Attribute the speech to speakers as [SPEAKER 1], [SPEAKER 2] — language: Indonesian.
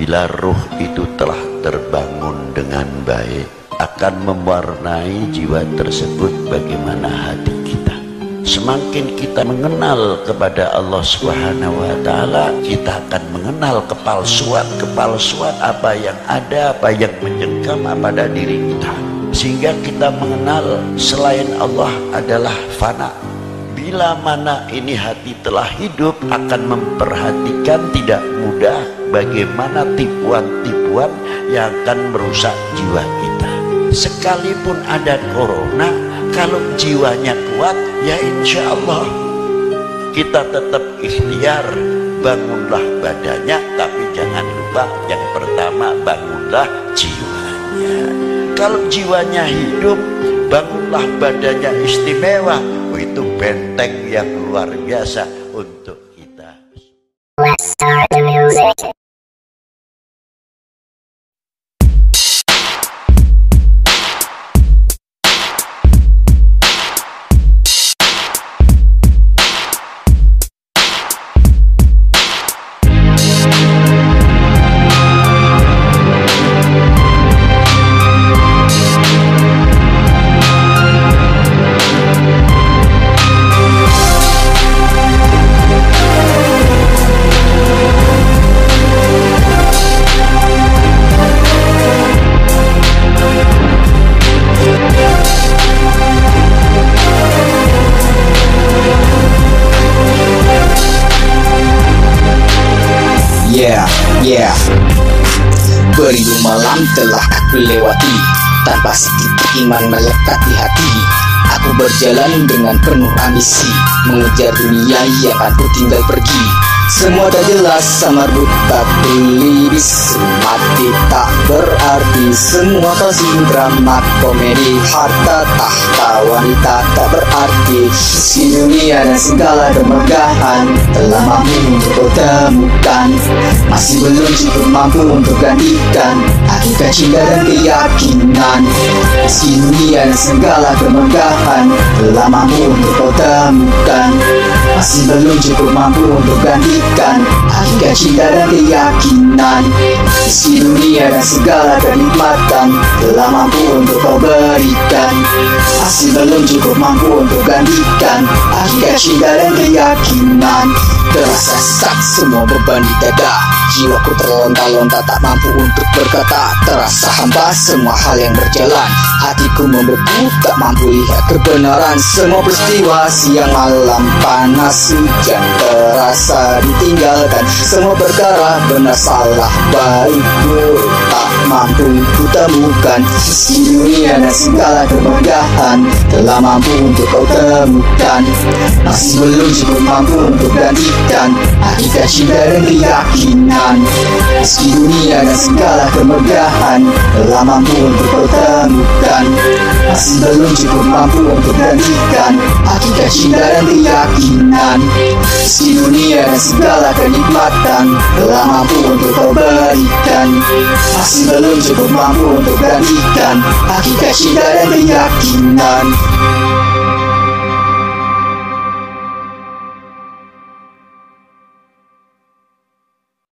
[SPEAKER 1] bila ruh itu telah terbangun dengan baik akan mewarnai jiwa tersebut bagaimana hati kita. Semakin kita mengenal kepada Allah Subhanahu wa taala kita akan mengenal kepalsuan-kepalsuan apa yang ada apa yang mencengkam pada diri kita. Sehingga kita mengenal selain Allah adalah fana bila mana ini hati telah hidup akan memperhatikan tidak mudah bagaimana tipuan-tipuan yang akan merusak jiwa kita. Sekalipun ada corona kalau jiwanya kuat ya insya Allah. Kita tetap ikhtiar bangunlah badannya tapi jangan lupa yang pertama bangunlah jiwanya. Kalau jiwanya hidup bangunlah badannya istimewa itu benteng yang luar biasa untuk kita. Let's start the music.
[SPEAKER 2] Yeah Beribu malam telah aku lewati Tanpa sedikit iman melekat di hati. Aku berjalan dengan penuh ambisi Mengejar dunia yang aku tinggal pergi semua tak jelas sama buta pelibis. Mati tak berarti Semua kasih drama komedi. Harta tahta wanita tak berarti. Di dunia dan segala kemegahan Telah mampu untuk kau temukan Masih belum cukup mampu untuk gantikan. Hakikat cinta dan keyakinan Dan segala kemegahan Telah mampu untuk kau temukan. Masih belum cukup mampu untuk gantikan Hakikat cinta dan keyakinan. Isi dunia dan segala kenikmatan Telah mampu untuk kau berikan. Masih belum cukup mampu untuk gantikan Hakikat cinta dan keyakinan Terasa sak semua beban di dada. Jiwaku terlonta-lonta tak mampu untuk berkata. Terasa hampa semua hal yang berjalan. Hatiku membeku tak mampu lihat kebenaran. Semua peristiwa siang malam panas hujan Terasa ditinggalkan. Semua perkara benar salah baik buruk mampu ku temukan Di dunia dan segala kemegahan Telah mampu untuk kau temukan. Masih belum cukup mampu untuk gantikan Hakikat cinta dan keyakinan. Meski dunia dan segala kemegahan Telah mampu untuk kau temukan. Masih belum cukup mampu untuk gantikan Hakikat cinta dan keyakinan. Meski dunia dan segala kenikmatan Telah mampu untuk kau Masih belum cukup mampu untuk gantikan Hakikat cinta dan keyakinan